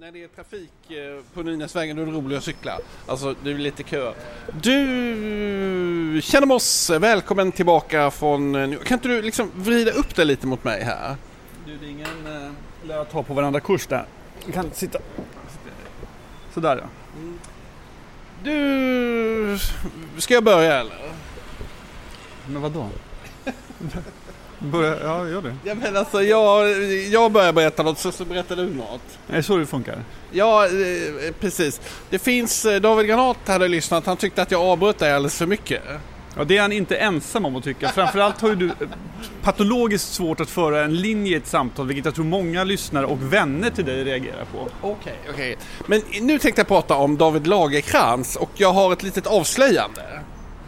när det är trafik eh, på Nynäsvägen då är det roligt att cykla. Alltså det är lite kö. Du känner oss, välkommen tillbaka från... eh, Kan inte du liksom vrida upp dig lite mot mig här? Du, det är ingen eh, lär ta på varandra kurs där. Du kan sitta. Sådär ja. Du... Ska jag börja eller? Men vadå? Börja, ja, gör det. Ja men alltså jag, jag börjar berätta något så, så berättar du något. Är det så det funkar? Ja, eh, precis. Det finns, eh, David Granat hade lyssnat, han tyckte att jag avbröt dig alldeles för mycket. Ja, det är han inte ensam om att tycka. Framförallt har ju du eh, patologiskt svårt att föra en linje i ett samtal, vilket jag tror många lyssnare och vänner till dig reagerar på. Okej, okej. Men nu tänkte jag prata om David Lagerkrans och jag har ett litet avslöjande.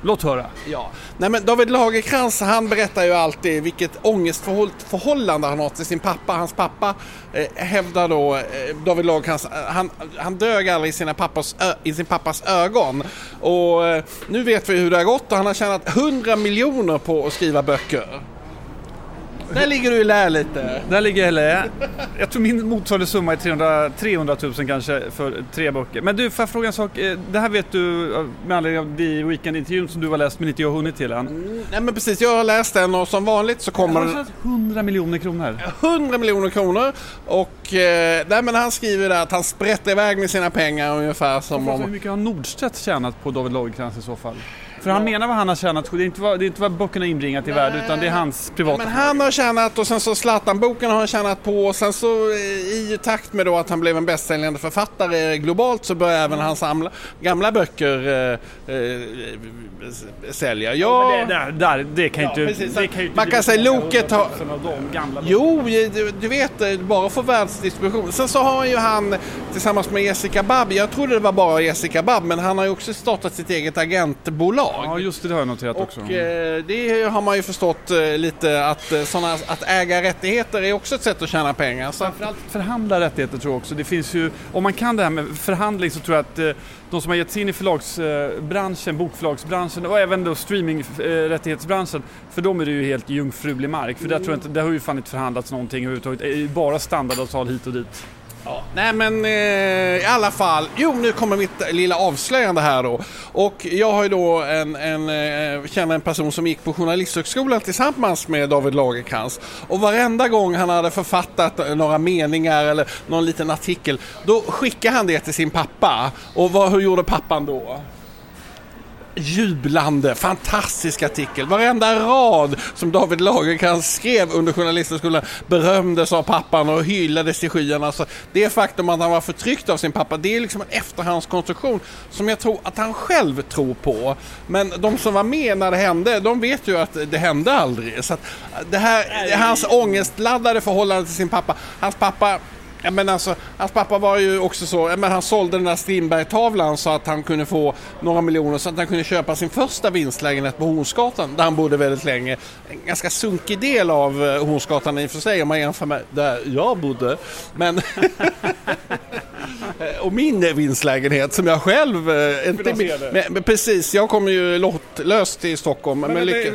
Låt höra. Ja. Nej men David Lagerkrans han berättar ju alltid vilket ångestförhållande han har till sin pappa. Hans pappa eh, hävdar då, eh, David Lagerkrans, eh, han, han dög aldrig i, sina pappas, ö, i sin pappas ögon. Och eh, nu vet vi hur det har gått och han har tjänat 100 miljoner på att skriva böcker. Där ligger du i lä lite. Där ligger LE. Jag tror min motsvarande summa är 300, 300 000 kanske för tre böcker. Men du, får jag fråga en sak? Eh, Det här vet du eh, med anledning av The Weekend-intervjun som du har läst men inte jag har hunnit till än. Nej men precis, jag har läst den och som vanligt så kommer Har den... tjänat 100 miljoner kronor? 100 miljoner kronor och eh, nej, men han skriver där att han sprätter iväg med sina pengar ungefär som Hur om... mycket har Nordstedt tjänat på David Lagercrantz i så fall? För han menar vad han har tjänat, det är inte vad, det är inte vad böckerna inbringat i värde utan det är hans privata... Men han har tjänat och sen så Zlatan-boken har han tjänat på och sen så eh, i takt med då att han blev en bästsäljande författare globalt så börjar även hans samla, gamla böcker eh, eh, sälja. Ja, Men det, där, där, det kan ju Ja, inte... precis. det kan ju inte Man kan säga Loket har- Jo, du, du vet, eh, bara för världsdistribution. Sen så har ju han tillsammans med Jessica Babb, jag trodde det var bara Jessica Babb, men han har ju också startat sitt eget agentbolag. Ja, just det, det har jag noterat också. Och eh, det har man ju förstått eh, lite att, eh, såna, att äga rättigheter är också ett sätt att tjäna pengar. Så, Framförallt förhandla rättigheter tror jag också. Det finns ju, om man kan det här med förhandling så tror jag att eh, de som har gett sig in i förlagsbranschen, bokförlagsbranschen och även då streamingrättighetsbranschen, för dem är det ju helt jungfrulig mark. För där tror jag inte, där har ju fan inte förhandlats någonting överhuvudtaget. Det är ju bara standardavtal hit och dit ja. Nej men eh, i alla fall, jo nu kommer mitt lilla avslöjande här då. Och jag har ju då en, en, eh, känner en person som gick på Journalisthögskolan tillsammans med David Lagercrantz. Och varenda gång han hade författat några meningar eller någon liten artikel, då skickade han det till sin pappa. Och vad, hur gjorde pappan då? Jublande, fantastisk artikel. Varenda rad som David Lagercrantz skrev under journalisthögskolan berömdes av pappan och hyllades i skyarna. Alltså, det faktum att han var förtryckt av sin pappa, det är liksom en efterhandskonstruktion som jag tror att han själv tror på. Men de som var med när det hände, de vet ju att det hände aldrig. Så att eh, det här, är hans ångestladdade förhållande till sin pappa. Hans pappa Ja, men alltså, hans pappa var ju också så, men han sålde den där Strindberg-tavlan så att han kunde få några miljoner så att han kunde köpa sin första vinstlägenhet på Hornsgatan där han bodde väldigt länge. En ganska sunkig del av eh, Hornsgatan i och för sig om man jämför med där jag bodde. Men och min vinstlägenhet som jag själv eh, inte... Men, precis, jag kommer ju lottlöst till Stockholm. Men, Men, lycka...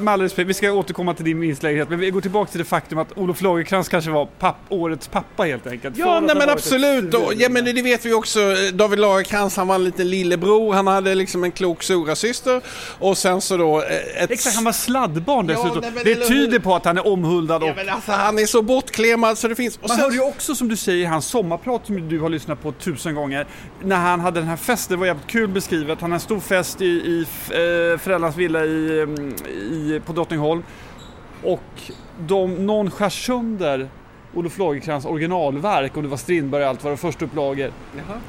med all respekt, vi ska återkomma till din vinstlägenhet, men vi går tillbaka till det faktum att Olof Lagercrantz kanske var papp, årets pappa helt enkelt. Ja, nej men absolut. Och, ja, men det, vet vi också. David Lagercrantz, han var en liten lillebror. Han hade liksom en klok storasyster. Och sen så då eh, ett... Exakt, han var sladdbarn Ja, dessutom. nej, men det eller tyder på att han är omhuldad och Ja, men alltså, han är så bortklemad så det finns... Och Man sen... hörde ju också som du säger hans sommarprat som du har lyssnat på tusen gånger. När han hade den här festen, det var jävligt kul beskrivet. Han hade en stor fest i, i eh, föräldrarnas villa i, mm, i, på Drottningholm. Och de, någon skär sönder Olof Lagercrantz originalverk och det var Strindberg och allt var det första upplagor.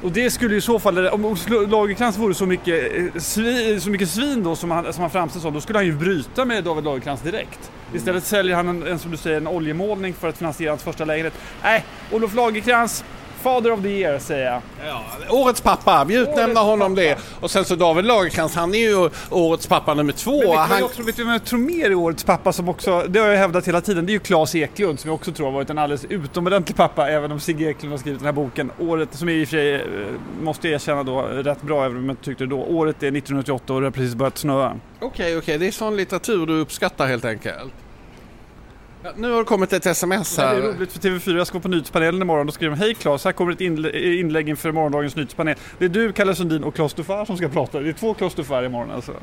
Och det skulle ju i så fall, om Olof Lagercrantz vore så mycket, eh, svi, så mycket svin då som han, som han framställs som, då skulle han ju bryta med David Lagercrantz direkt. Istället säljer han en, en, som du säger, en oljemålning för att finansiera hans första lägenhet. Nej, Olof Lagercrantz, Father of the year säger jag. Ja, årets pappa, vi utnämner Årets honom pappa. det. Och sen så David Lagercrantz, han är ju årets pappa nummer två. Men vet han... jag, också, vet du vem jag tror mer i årets pappa som också, det har jag hävdat hela tiden, det är ju Claes Eklund som jag också tror har varit en alldeles utomordentlig pappa även om Sigge Eklund har skrivit den här boken. Året, som är i och för sig, eh, måste jag erkänna då, rätt bra även om jag inte tyckte det då. Året är 1988 och det har precis börjat snöa. Okej, okej, det är sån litteratur du uppskattar helt enkelt. Ja, nu har det kommit ett sms Det här. är roligt för TV4, jag ska vara på Nyhetspanelen imorgon. Då skriver de Hej Claes, här kommer ett inlä- inlägg inför morgondagens Nyhetspanel. Det är du, Kalle Sundin och Claes Dufair som ska prata. Det är två Claes Dufair imorgon alltså.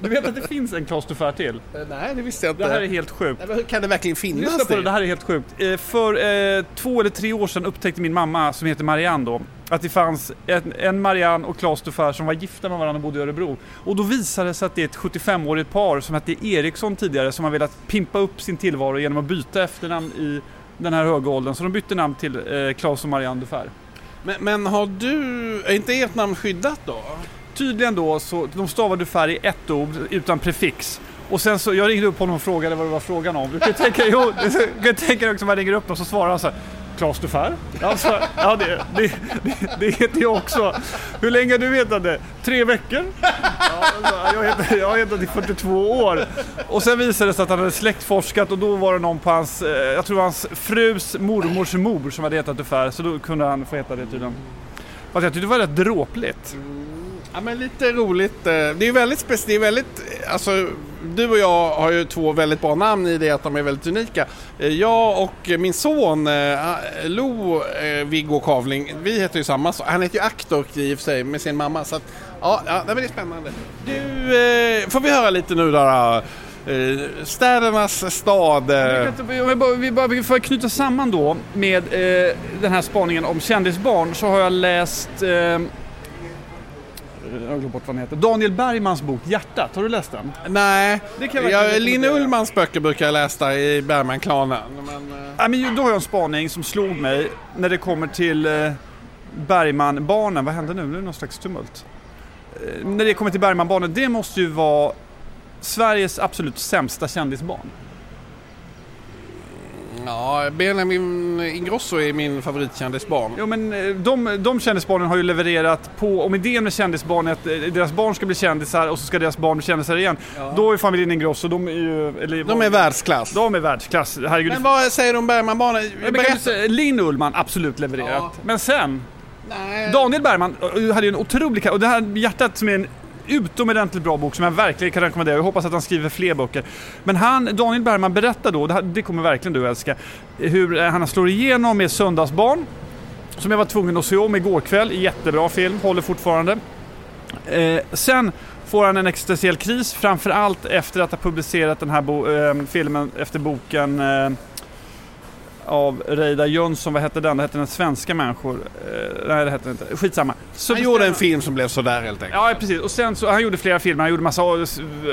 Du vet att det finns en Claes Dufair till? Nej, det visste jag inte. Det här är helt sjukt. Nej, men kan det verkligen finnas Lyssna på det, det här är helt sjukt. Eh, För eh, två eller tre år sedan upptäckte min mamma, som heter Marianne då, att det fanns en, en Marianne och Claes Dufair som var gifta med varandra och bodde i Örebro. Och då visade det sig att det är ett 75-årigt par som hette Eriksson tidigare som har velat pimpa upp sin tillvaro genom att byta efternamn i den här höga åldern. Så de bytte namn till eh, Claes och Marianne Dufair. Men, men har du, är inte ert namn skyddat då? Tydligen då så, de stavade Dufair i ett ord utan prefix. Och sen så, jag ringde upp honom och frågade vad det var frågan om. Du kan ju tänka, jo, du kan tänka dig också jag ringer upp och så svarar han så här. Claes Dufair? Alltså, ja, det, det, det, det heter jag också. Hur länge har du vetat det? Tre veckor? Ja, alltså, jag, heter, jag har hetat i 42 år. Och sen visade det sig att han hade släktforskat och då var det någon på hans, eh, jag tror hans frus mormors mor som hade hetat Dufair. Så då kunde han få heta det tydligen. Fast jag tyckte det var rätt dråpligt. Mm. Ja men lite roligt. Eh, det är väldigt speciellt. Det är väldigt, eh, alltså du och jag har ju två väldigt bra namn i det att de är väldigt unika. Eh, jag och min son eh, Lo eh, Viggo Kavling, vi heter ju samma. sak. Han heter ju Aktork i och för sig med sin mamma. Så att, ja, ja men det är spännande. Du, får vi höra lite nu då? Städernas stad. om bara- Vi bara får knyta samman då med den här spaningen om kändisbarn så har jag läst jag har glömt bort vad den heter. Daniel Bergmans bok Hjärtat, har du läst den? Nej, Det kan jag jag, Linne rekommendera. Ullmans böcker brukar jag läsa i Bergman-klanen. Men, eh, Ja, men då har jag en spaning som slog mig när det kommer till eh, Bergman-barnen. Vad hände nu? Nu är det någon slags tumult. Eh, när det kommer till Bergman-barnen, det måste ju vara Sveriges absolut sämsta kändisbarn. Ja, Benjamin Ingrosso är min favoritkändisbarn. Jo men eh, de, de kändisbarnen har ju levererat på, om idén med kändisbarn är att eh, deras barn ska bli kändisar och så ska deras barn bli kändisar igen. Då är familjen Ingrosso, de är ju... Eller, De är världsklass. de är världsklass, herregud. Men vad säger du om Bergman-barnen? Linn Ullman, absolut levererat. Ja. Men sen, Nej. Daniel Bergman eh, hade ju en otrolig och det här Hjärtat som är en utomordentligt bra bok som jag verkligen kan rekommendera. Jag hoppas att han skriver fler böcker. Men han, Daniel Bergman berättar då, det, det kommer verkligen du älska, hur eh, han slår igenom med Söndagsbarn. Som jag var tvungen att se om igår kväll. Jättebra film, håller fortfarande. Eh, sen får han en existentiell kris, framförallt efter att ha publicerat den här bo- eh, filmen efter boken eh, av Reidar Jönsson, vad hette den? Det hette den Svenska människor. Eh, nej, det hette den inte. Skitsamma. Så Han gjorde en film som blev sådär helt enkelt. Ja, precis. Och sen så, han gjorde flera filmer. Han gjorde massa av-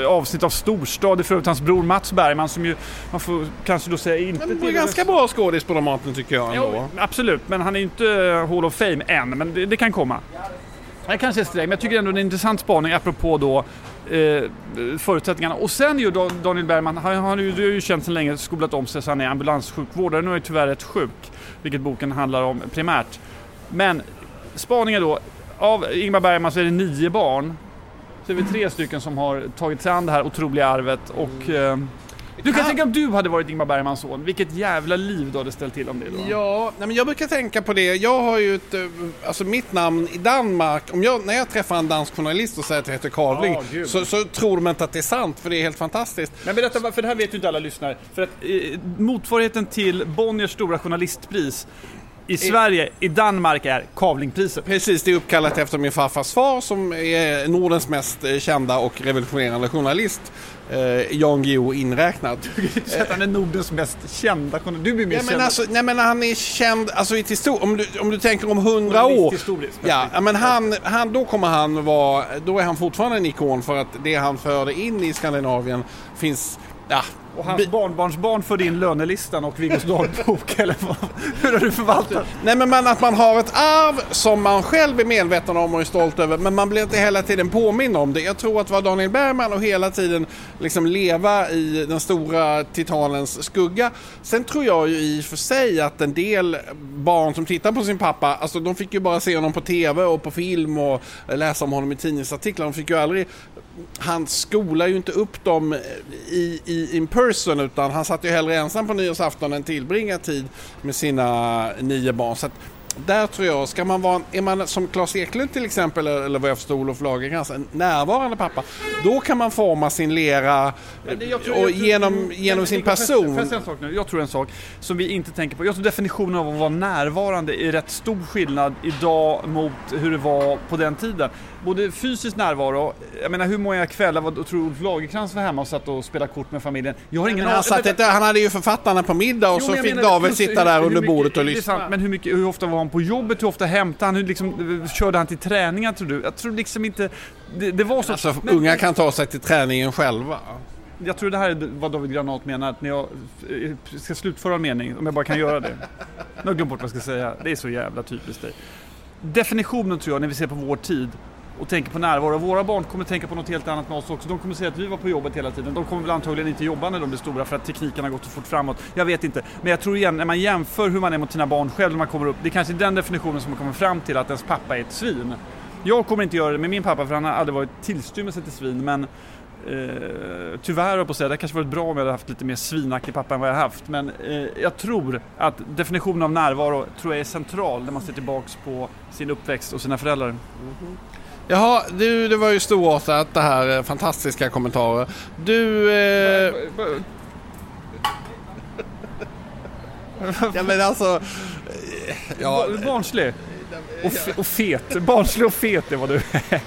avsnitt av Storstad. Det är för övrigt hans bror Mats Bergman som ju, man får kanske då säga inte Men det är ganska bra skådis på Dramaten tycker jag ändå. Jo, absolut, men han är ju inte eh, Hall of Fame än, men det, det kan komma. Det kanske är sträng, men jag tycker ändå det är en intressant spaning apropå då eh, förutsättningarna. Och sen ju Daniel Bergman, han han har ju, känt sedan länge, skolat om sig så han är ambulanssjukvårdare. Nu är han tyvärr rätt sjuk, vilket boken handlar om primärt. Men spaningen då, av Ingmar Bergman så är det nio barn. Så är vi tre stycken som har tagit sig an det här otroliga arvet och eh, du kan tänka om du hade varit Ingmar Bergmans son, vilket jävla liv du hade ställt till om det då. Ja, nej, men jag brukar tänka på det. Jag har ju ett, eh, alltså mitt namn i Danmark, om jag, när jag träffar en dansk journalist och säger att jag heter Kavling gud. så, så tror de inte att det är sant för det är helt fantastiskt. Men berätta, för det här vet ju inte alla lyssnare. För att eh, motsvarigheten till Bonniers stora journalistpris i Sverige, i Danmark är Kavlingpriset. Precis, det är uppkallat efter min farfars far som är Nordens mest eh, kända och revolutionerande journalist. Eh, Jan Guillou inräknad. Att han är Nordens mest kända journalist. Du blir mer Ja, känd. alltså, nej men han är känd, alltså i om, du, om du tänker om hundra år. Ja, men han, han, då kommer han vara, då är han fortfarande en ikon för att det han förde in i Skandinavien finns, ja. Och hans bi- barnbarnsbarn förde in lönelistan och Viggos dagbok, eller vad? Hur har du förvaltat? Nej men man, att man har ett arv som man själv är medveten om och är stolt över men man blir inte hela tiden påminn om det. Jag tror att vara Daniel Bergman och hela tiden liksom leva i den stora titanens skugga. Sen tror jag ju i och för sig att en del barn som tittar på sin pappa, alltså de fick ju bara se honom på TV och på film och läsa om honom i tidningsartiklar. De fick ju aldrig han skolar ju inte upp dem i, i in person utan han satt ju hellre ensam på nyårsafton än tillbringa tid med sina nio barn. Så där tror jag, ska man vara, är man som Claes Eklund till exempel, eller vad jag förstår Olof Lagercrantz, en närvarande pappa, då kan man forma sin lera det, tror, och genom, genom sin person. Jag säga en sak nu? Jag tror en sak som vi inte tänker på. Jag tror definitionen av att vara närvarande är rätt stor skillnad idag mot hur det var på den tiden både fysisk närvaro, jag menar hur många kvällar vad, tror Ulf Lagercrantz var hemma och satt och spelade kort med familjen? Jag har ingen han, satt inte, han hade ju författarna på middag och jo, så fick David sitta där under bordet och lyssna. Men hur, mycket, hur ofta var han på jobbet? Hur ofta hämtade han? Hur liksom, körde han till träningar tror du? Jag tror liksom inte... Det, det var så... Alltså, men, unga kan ta sig till träningen själva. Jag tror det här är vad David Granat menar, att när jag ska slutföra en mening, om jag bara kan göra det. Nu har jag glömt bort vad jag ska säga. Det är så jävla typiskt dig. Definitionen tror jag, när vi ser på vår tid, och tänker på närvaro. Våra barn kommer tänka på något helt annat med oss också. De kommer säga att vi var på jobbet hela tiden. De kommer väl antagligen inte jobba när de blir stora för att tekniken har gått så fort framåt. Jag vet inte. Men jag tror igen, när man jämför hur man är mot sina barn själv när man kommer upp. Det är kanske den definitionen som man kommer fram till att ens pappa är ett svin. Jag kommer inte göra det med min pappa för han har aldrig varit tillstymmelse till svin. Men Eh, tyvärr jag på att säga, det kanske varit bra om jag hade haft lite mer svinaktig pappa än vad jag haft. Men eh, jag tror att definitionen av närvaro tror jag är central när man ser tillbaks på sin uppväxt och sina föräldrar. Mm -hmm. Jaha, du, det var ju storartat det här. Fantastiska kommentarer. Du... Eh... ja men alltså... Eh, ja. Barnslig. Och, och fet. Barnslig och fet är vad du är.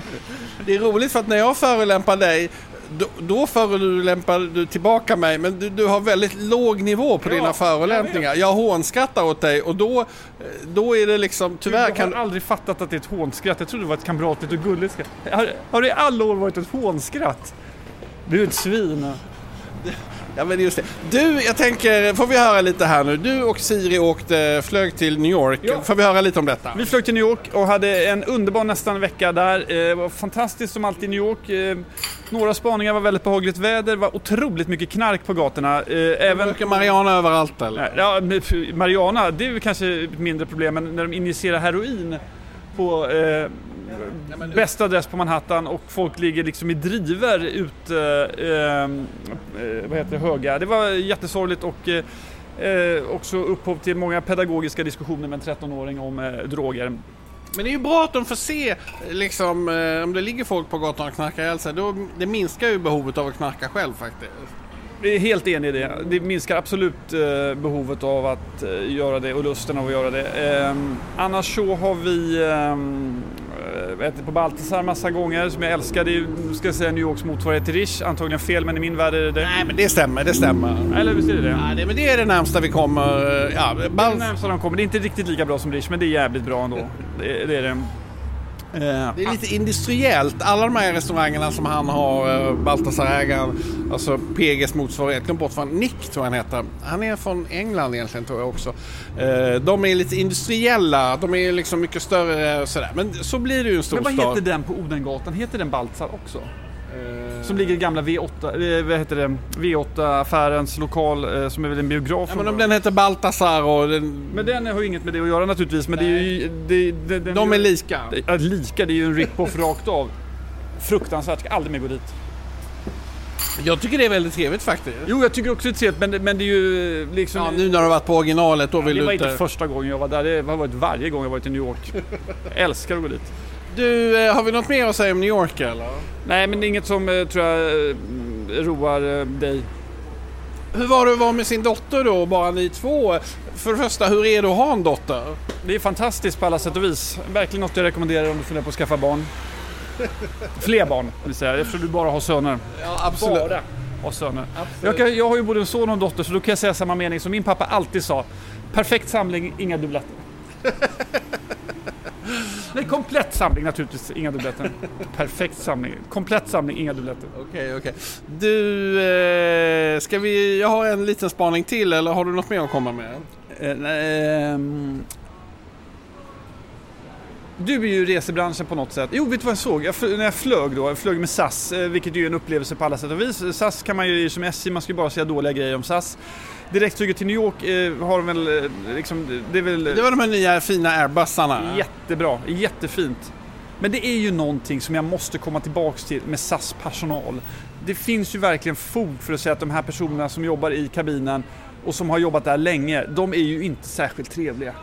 Det är roligt för att när jag förolämpar dig då, då förolämpar du tillbaka mig men du, du har väldigt låg nivå på ja, dina förolämpningar. Jag, jag hånskrattar åt dig och då, då är det liksom tyvärr... Jag har kan... aldrig fattat att det är ett hånskratt. Jag trodde det var ett kamratligt och gulligt skratt. Har, har det i alla år varit ett hånskratt? Du är ett svin. Ja men just det. Du, jag tänker, får vi höra lite här nu. Du och Siri åkte, flög till New York. Ja. Får vi höra lite om detta? Vi flög till New York och hade en underbar nästan vecka där. Det var fantastiskt som alltid i New York. Eh, några spaningar var väldigt behagligt väder, det var otroligt mycket knark på gatorna. Eh, även... Röker Mariana överallt eller? Ja, Mariana, det är kanske ett mindre problem, men när de injicerar heroin på eh, bästa adress på Manhattan och folk ligger liksom i driver ute, eh, eh, vad heter det, höga. Det var jättesorgligt och eh, också upphov till många pedagogiska diskussioner med en 13-åring om eh, droger. Men det är ju bra att de får se, liksom, eh, om det ligger folk på gatan och knarkar ihjäl sig, då, det minskar ju behovet av att knarka själv faktiskt. Jag är helt enig i det. Det minskar absolut eh, behovet av att eh, göra det och lusten av att göra det. Ehm, annars så har vi ehm, eh, ätit på Baltasar massa gånger som jag älskar. Det är ska jag säga, New Yorks motsvarighet till Rish. Antagligen fel men i min värld är det det. Nej men det stämmer, det stämmer. Eller visst är det det? Ja, det, men det är det närmsta vi kommer. Ja, det är det närmsta de kommer. Det är inte riktigt lika bra som Rish men det är jävligt bra ändå. Det, det är det. Eh, det är lite industriellt. Alla de här restaurangerna som han har, eh, Baltasar-ägaren, alltså PGs motsvarighet, glöm bort vad Nick tror jag han heter. Han är från England egentligen tror jag också. Eh, de är lite industriella, de är liksom mycket större och sådär. Men så blir det ju en stor. Men vad heter den på Odengatan? Heter den Baltasar också? Som ligger i gamla V8, eh, vad heter det, V8-affärens lokal som är väl en biograf. Ja, men om den heter Baltasar och den... Men den har ju inget med det att göra naturligtvis. Men det är ju, det, det, den De är lika. Ja, lika, det är ju en rip-off rakt av. Fruktansvärt, ska aldrig mer gå dit. Jag tycker det är väldigt trevligt faktiskt. Jo, jag tycker också det är trevligt, men, men det är ju liksom... Ja, nu när du har varit på originalet då vill du inte... Det var inte första gången jag var där, det har varit varje gång jag varit i New York. jag älskar att gå dit. Du, eh, har vi något mer att säga om New York eller? Nej, men det är inget som eh, tror jag eh, roar dig. Hur var det att vara med sin dotter då, bara ni två? För det första, hur är det att ha en dotter? Det är fantastiskt på alla sätt och vis. Verkligen något jag rekommenderar om du funderar på att skaffa barn. Fler barn, vill säga, eftersom du bara har söner. Ja, absolut. Bara har söner. Jag, kan, jag har ju både en son och en dotter, så då kan jag säga samma mening som min pappa alltid sa. Perfekt samling, inga dubbletter. Nej, komplett samling naturligtvis, inga dubbletter. Perfekt samling. Komplett samling, inga dubbletter. Okej, okay, okej. Okay. Du, eh, ska vi... Jag har en liten spaning till, eller har du något mer att komma med? Eh, eh, du är ju i resebranschen på något sätt. Jo, vet du vad jag såg? Jag, när jag flög då, jag flög med SAS, eh, vilket ju är en upplevelse på alla sätt och vis. SAS kan man ju som SJ, man ska ju bara säga dåliga grejer om SAS. Direktflyget till New York eh, har väl eh, liksom, det är väl... Det var de här nya fina Airbusarna. Jättebra, jättefint. Men det är ju någonting som jag måste komma tillbaks till med SAS personal. Det finns ju verkligen fog för att säga att de här personerna som jobbar i kabinen och som har jobbat där länge, de är ju inte särskilt trevliga.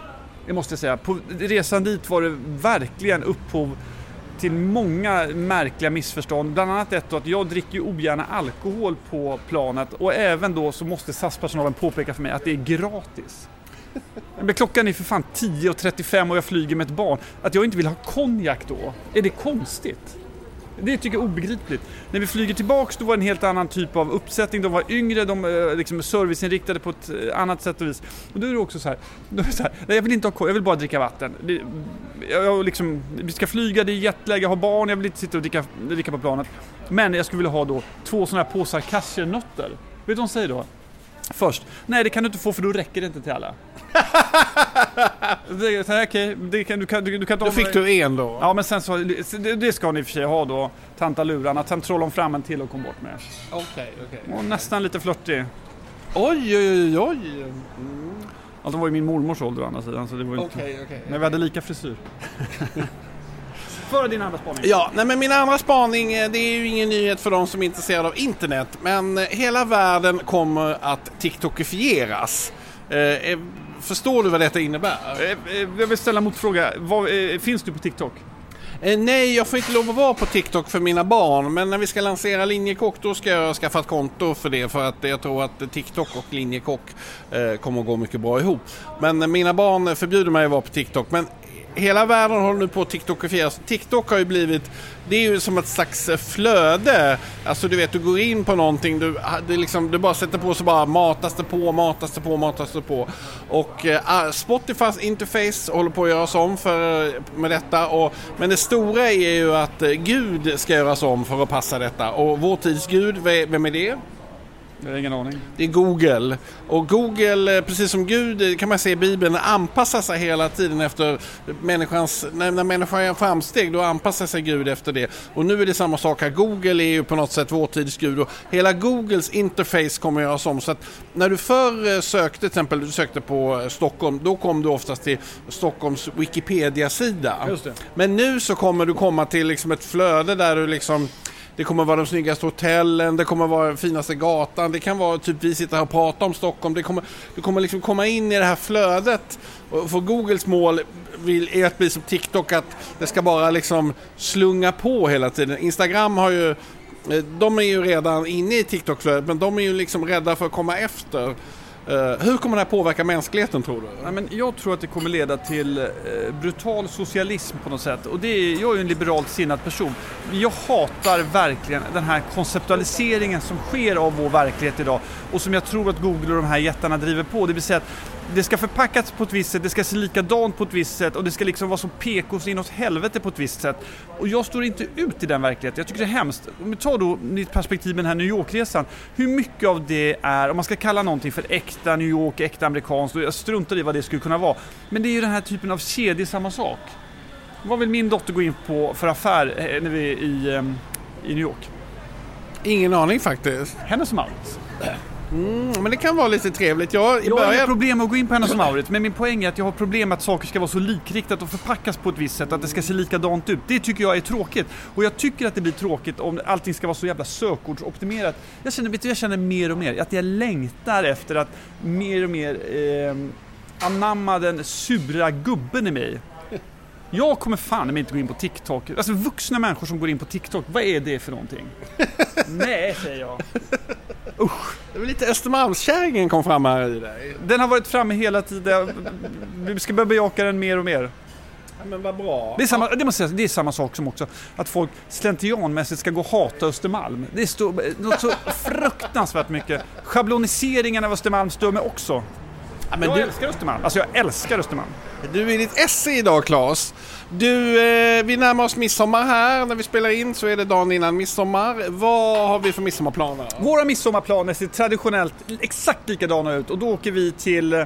Det måste jag säga. På resan dit var det verkligen upphov till många märkliga missförstånd. Bland annat ett då att jag dricker ju ogärna alkohol på planet och även då så måste SAS-personalen påpeka för mig att det är gratis. Men klockan är för fan 10.35 och jag flyger med ett barn. Att jag inte vill ha konjak då, är det konstigt? Det tycker jag är obegripligt. När vi flyger tillbaks då var det en helt annan typ av uppsättning. De var yngre, de eh, liksom serviceinriktade på ett eh, annat sätt och vis. Och då är det också så här, då är det så här nej, jag vill inte ha koll, jag vill bara dricka vatten. Det, jag, liksom, vi ska flyga, det är jetlag, jag har barn, jag vill inte sitta och dricka, dricka på planet. Men jag skulle vilja ha då två sådana här påsar cashewnötter. Vet du vad de säger då? Först, nej det kan du inte få för då räcker det inte till alla. det, så okay, det kan, du, kan, du, du kan Då fick du en då? Ja men sen så, det, det ska ni i och för sig ha då, tantaluran, att sen trollade hon fram en till och kom bort med. Okej, okay, okej. Okay. Och nästan lite flörtig. Oj, oj, oj, Mm. Alltså var ju min mormors ålder å andra sidan så det var ju okay, inte... Okay, Men vi hade lika frisyr. Före din andra spaning. Ja, nej men min andra spaning, det är ju ingen nyhet för de som är intresserade av internet. Men hela världen kommer att TikTokifieras. Eh, förstår du vad detta innebär? Eh, jag vill ställa en motfråga. Vad, eh, finns du på TikTok? Eh, nej, jag får inte lov att vara på TikTok för mina barn. Men när vi ska lansera Linjekock då ska jag skaffa ett konto för det. För att jag tror att TikTok och Linjekock eh, kommer att gå mycket bra ihop. Men mina barn förbjuder mig att vara på TikTok. Men hela världen håller nu på att TikTokifieras. TikTok har ju blivit, det är ju som ett slags eh, flöde. Alltså du vet, du går in på någonting, du, ah, det liksom, du bara sätter på så bara matas det på, matas det på, matas det på. Och äh, Spotifys interface håller på att göras om för, eh, med detta. Och, men det stora är ju att Gud ska göras om för att passa detta. Och vår tids Gud, vem är det? Jag har ingen aning. Det är Google. Och Google, precis som Gud kan man se i Bibeln, anpassar sig hela tiden efter människans... När, när människan gör framsteg då anpassar sig Gud efter det. Och nu är det samma sak här. Google är ju på något sätt vår tids Gud och hela Googles interface kommer att göras om. Så att när du förr sökte, till exempel du sökte på Stockholm, då kom du oftast till Stockholms Wikipedia-sida. Men nu så kommer du komma till liksom ett flöde där du liksom det kommer vara de snyggaste hotellen, det kommer vara den finaste gatan, det kan vara typ vi sitter här och pratar om Stockholm. Det kommer, du kommer liksom komma in i det här flödet. Och för Googles mål vill, är att bli som TikTok, att det ska bara liksom slunga på hela tiden. Instagram har ju eh, de är ju redan inne i TikTok-flödet men de är ju liksom rädda för att komma efter. Eh, hur kommer det här påverka mänskligheten tror du? Ja, men jag tror att det kommer leda till eh, brutal socialism på något sätt. Och det är, jag är ju en liberalt sinnad person. Jag hatar verkligen den här konceptualiseringen som sker av vår verklighet idag och som jag tror att Google och de här jättarna driver på. Det vill säga att det ska förpackas på ett visst sätt, det ska se likadant på ett visst sätt och det ska liksom vara som PK så inåt helvete på ett visst sätt. Och jag står inte ut i den verkligheten. Jag tycker det är hemskt. Om vi tar då ditt perspektiv med den här New York-resan. Hur mycket av det är, om man ska kalla någonting för äkta New York, äkta amerikanskt, och jag struntar i vad det skulle kunna vara. Men det är ju den här typen av kedja samma sak. Vad vill min dotter gå in på för affär när vi är i, i New York? Ingen aning faktiskt. Hennes Mauritz. Mm, men det kan vara lite trevligt. Jag, jag har inga problem att gå in på Hennes Mauritz, men min poäng är att jag har problem med att saker ska vara så likriktat och förpackas på ett visst sätt, att det ska se likadant ut. Det tycker jag är tråkigt. Och jag tycker att det blir tråkigt om allting ska vara så jävla sökordsoptimerat. Jag känner, vet du, jag känner mer och mer att jag längtar efter att mer och mer eh, anamma den sura gubben i mig. Jag kommer fan inte gå in på TikTok. Alltså vuxna människor som går in på TikTok, vad är det för någonting? Nej, säger jag. Usch. Det var lite Östermalmskärringen kom fram här i dig. Den har varit framme hela tiden. Vi ska börja bejaka den mer och mer. Ja, men vad bra. Det är, samma, det, måste säga, det är samma sak som också att folk slentrianmässigt ska gå och hata Östermalm. Det står något så fruktansvärt mycket. Schabloniseringen av Östermalm stör mig också. Ja, men jag du... älskar Östermalm. Alltså jag älskar Östermalm. Du är ditt esse idag Claes. Du, eh, vi närmar oss midsommar här. När vi spelar in så är det dagen innan midsommar. Vad har vi för midsommarplaner? Våra midsommarplaner ser traditionellt exakt likadana ut och då åker vi till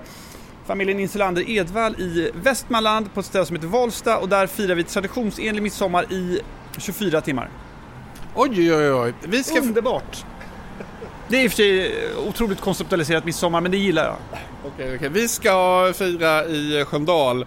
familjen Insulander Edvall i Västmanland på ett ställe som heter Valsta och där firar vi traditionsenlig midsommar i 24 timmar. Oj, oj, oj. Vi ska... Underbart! Det är i och för sig otroligt konceptualiserat midsommar, men det gillar jag. Okej, okej. Vi ska fira i Sköndal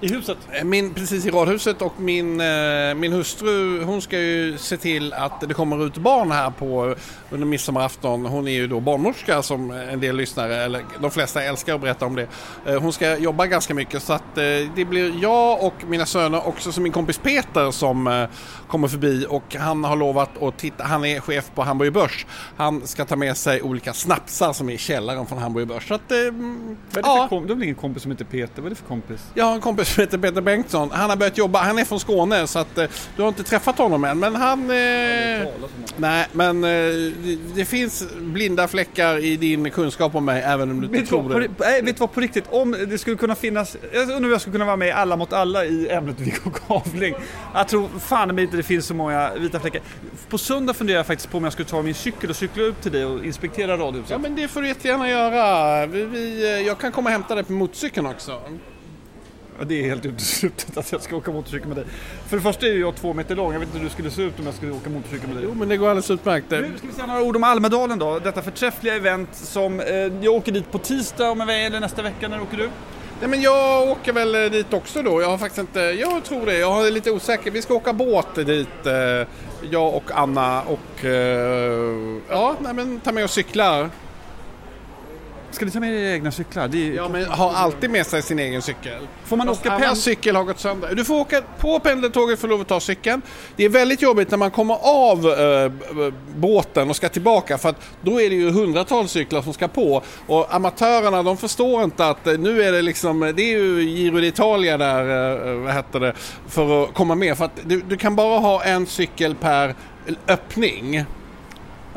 i huset? Min, precis i radhuset och min, eh, min hustru hon ska ju se till att det kommer ut barn här på under midsommarafton. Hon är ju då barnmorska som en del lyssnare, eller de flesta älskar att berätta om det. Eh, hon ska jobba ganska mycket så att eh, det blir jag och mina söner också som min kompis Peter som eh, kommer förbi och han har lovat att titta, han är chef på Hamburger Börs. Han ska ta med sig olika snapsar som är i källaren från Hamburger Börs. Så att, eh, Vad är det ja. för kom- har väl ingen kompis som heter Peter? Vad är det för kompis? Jag har en kompis som heter Peter Bengtsson. Han har börjat jobba, han är från Skåne så att eh, du har inte träffat honom än. Men han... Eh, nej, men eh, det, det finns blinda fläckar i din kunskap om mig även om du inte tror på, det. ri- nej, vet du vad, på riktigt, om det skulle kunna finnas, jag undrar om jag skulle kunna vara med i Alla mot alla i ämnet Viggo Kavling. Jag tror fan inte det finns så många vita fläckar. På söndag funderar jag faktiskt på om jag skulle ta min cykel och cykla upp till dig och inspektera radhuset. Ja men det får du jättegärna göra. Vi, vi, eh, jag kan komma och hämta dig på motorcykeln också. Det är helt uteslutet att jag ska åka motorcykel med dig. För det första är jag två meter lång, jag vet inte hur du skulle se ut om jag skulle åka motorcykel med dig. Jo men det går alldeles utmärkt. Nu ska vi säga några ord om Almedalen då, detta förträffliga event som, eh, jag åker dit på tisdag om en vecka eller nästa vecka, när åker du? Nej men jag åker väl eh, dit också då. Jag har faktiskt inte, jag tror det. Jag är lite osäker. Vi ska åka båt dit. eh, Jag och Anna och eh, ja, nej men ta med oss cyklar. Ska ni ta med era egna cyklar? Det är, Ja men har alltid med sig sin egen cykel. Får man Fast åka Annas pen... cykel har gått sönder. Du får åka på pendeltåget för att ta cykeln. Det är väldigt jobbigt när man kommer av eh, båten och ska tillbaka för att då är det ju hundratals cyklar som ska på. Och amatörerna de förstår inte att eh, nu är det liksom, det är ju Giro d'Italia där, eh, vad heter det, för att komma med. För att du, du kan bara ha en cykel per öppning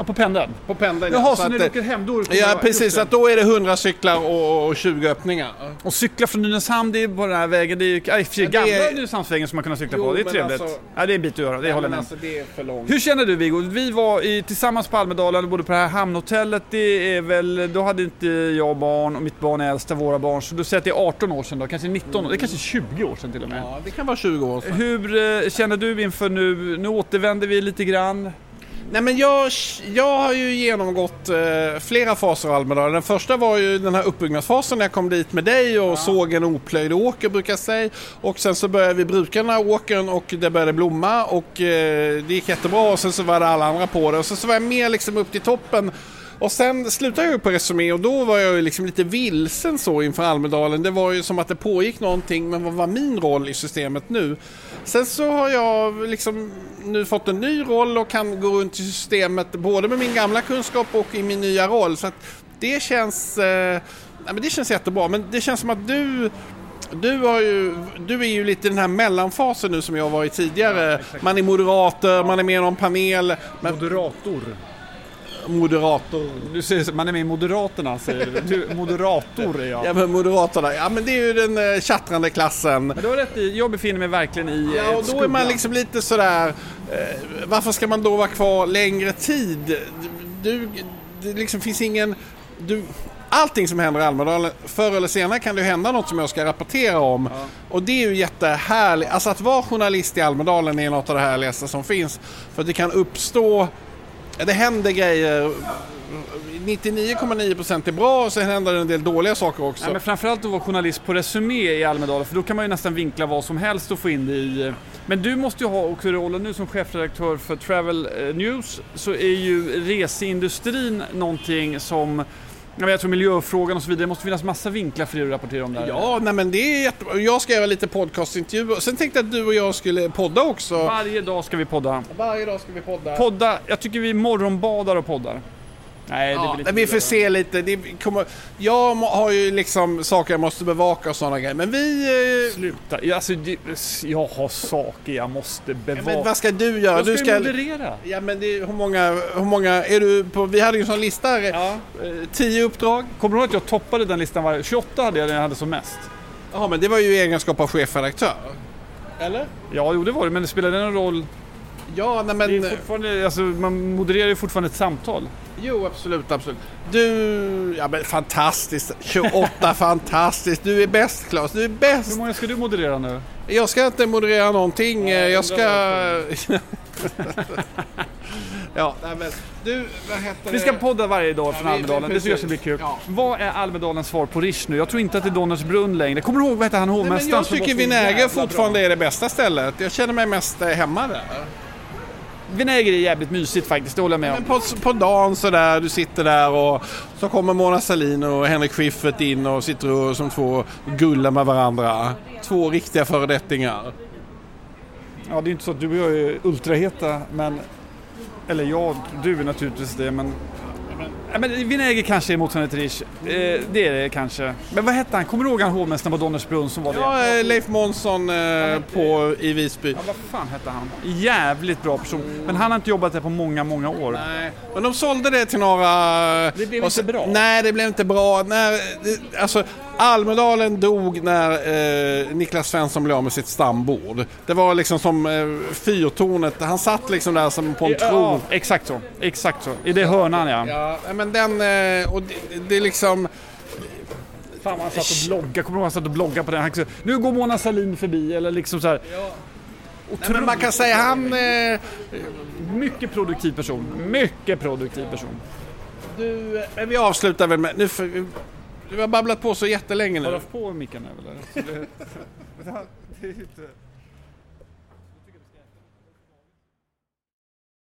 Ja, på pendeln? på pendeln. Jaha, så, att, när du åker hem då? Ja precis, att då är det 100 cyklar och, och 20 öppningar. Och cykla från Nynäshamn, det är på den här vägen, det är ju aj, Ja, gamla är- Nynäshamnsvägen som man kan cykla Jo, på. Det är trevligt. alltså- Ja, det är en bit att göra, det håller jag alltså, det är för långt. Hur känner du Viggo? Vi var i, tillsammans på Almedalen och bodde på det här hamnhotellet. Det är väl, då hade inte jag barn och mitt barn är äldsta våra barn. Så du säger att det är 18 år sedan då, kanske 19 år, det är kanske 20 år sedan till och med. Ja, det kan vara 20 år sedan. Hur eh, känner du inför nu? Nu återvänder vi lite grann. Nej men jag, jag har ju genomgått eh, flera faser av Almedalen. Den första var ju den här uppbyggnadsfasen när jag kom dit med dig och såg en oplöjd åker brukar jag säga. Och sen så började vi bruka den här åkern och det började blomma och eh, det gick jättebra och sen så var det alla andra på det. Och sen så var jag med liksom upp till toppen och sen slutade jag ju på Resumé och då var jag ju liksom lite vilsen så inför Almedalen. Det var ju som att det pågick någonting, men vad var min roll i systemet nu? Sen så har jag liksom nu fått en ny roll och kan gå runt i systemet både med min gamla kunskap och i min nya roll. Så det känns, eh, men det känns jättebra. Men det känns som att du du, ju, du är ju lite i den här mellanfasen nu som jag var i tidigare. man är moderator, man är med i någon panel. Men, Moderator. Moderator. Du säger man är med i Moderaterna säger du. du moderator är jag. Ja men Moderaterna, ja men det är ju den uh, tjattrande klassen. Men du har rätt i, jag befinner mig verkligen i Ja eh, och då är man liksom lite sådär, eh, varför ska man då vara kvar längre tid? Du, det liksom finns ingen, du, allting som händer i Almedalen, förr eller senare kan det hända något som jag ska rapportera om. Och det är ju jättehärligt, alltså att vara journalist i Almedalen är något av det härligaste som finns. För det kan uppstå, ja, det händer grejer 99,9% är bra och sen händer det en del dåliga saker också. Nej, men framförallt att vara journalist på Resumé i Almedalen för då kan man ju nästan vinkla vad som helst och få in det i... Eh, men du måste ju ha också rollen nu som chefredaktör för Travel eh, News så är ju reseindustrin någonting som ja, jag tror miljöfrågan och så vidare, det måste finnas massa vinklar för det du rapporterar om där. Ja, nej men det är jättebra. Jag ska göra lite podcastintervjuer. Sen tänkte jag att du och jag skulle podda också. Varje dag ska vi podda. Varje dag ska vi podda. Podda, jag tycker vi morgonbadar och poddar. Nej, det Ja, vi får det. se lite. Det kommer, jag har ju liksom saker jag måste bevaka och sådana grejer. Men vi... Eh, Sluta, Ja, alltså, det, jag har saker jag måste bevaka. men vad ska du göra? jag ska, du ska... moderera. Ja men det, hur många, hur många är du på? Vi hade ju en sån lista här. Ja. Eh, Tio uppdrag. Kommer du ihåg att jag toppade den listan? Var 28 hade jag när jag hade som mest. Ja men det var ju i egenskap av chefredaktör. Eller? Ja, jo det var det, men det spelade någon roll? Ja, nej men... Det är fortfarande, alltså, man modererar ju fortfarande ett samtal. Jo, absolut, absolut. Du, ja men fantastiskt. 28, fantastiskt. Du är bäst Claes, du är bäst. Hur många ska du moderera nu? Jag ska inte moderera någonting. Nej, jag ska... Ja, nej, men, du, vad heter Vi ska det? podda varje dag från vi- Almedalen, det tycker jag ska bli kul. Ja. Vad är Almedalens svar på Rish nu? Jag tror inte att det är Donnersbrunn längre. Kommer du ihåg vad hette han hovmästaren jag tycker Vinäger fortfarande bra? är det bästa stället. Jag känner mig mest hemma där. Vinäger är jävligt mysigt faktiskt, det håller jag med om. Men på, på dagen sådär, du sitter där och så kommer Mona Sahlin och Henrik Schyffert in och sitter och, som två gullar med varandra. Två riktiga föredettingar. Ja, det är inte så att du och jag är ultraheta, men... Eller jag, du är naturligtvis det, men... Ja, men Vinäger kanske är motsvarande till Rish. Eh, det är det kanske. Men vad hette han? Kommer du ihåg han hovmästaren på Donnersbrunn som var det? Ja, eh, Leif Månsson eh, på, i Visby. Ja, vad fan hette han? Jävligt bra person. Men han har inte jobbat där på många, många år. Nej, men de sålde det till några... Det blev så- inte bra. Nej, det blev inte bra. Det- alltså, Almedalen dog när eh, Niklas Svensson blev av med sitt stambord. Det var liksom som eh, fyrtornet. Han satt liksom där som på en Ja, tron. exakt så. Exakt så. I det hörnan ja. Ja, men den... Eh, och det, det är liksom... Fan vad han satt och bloggade. Kommer du ihåg han satt och bloggade på den? Han, nu går Mona Sahlin förbi eller liksom så här. Nej, men man kan säga han... Eh, Mycket produktiv person. Mycket produktiv person. du, eh, vi avslutar väl med... Nu för, vi har babblat på så jättelänge Har du nu. haft på micken nu eller?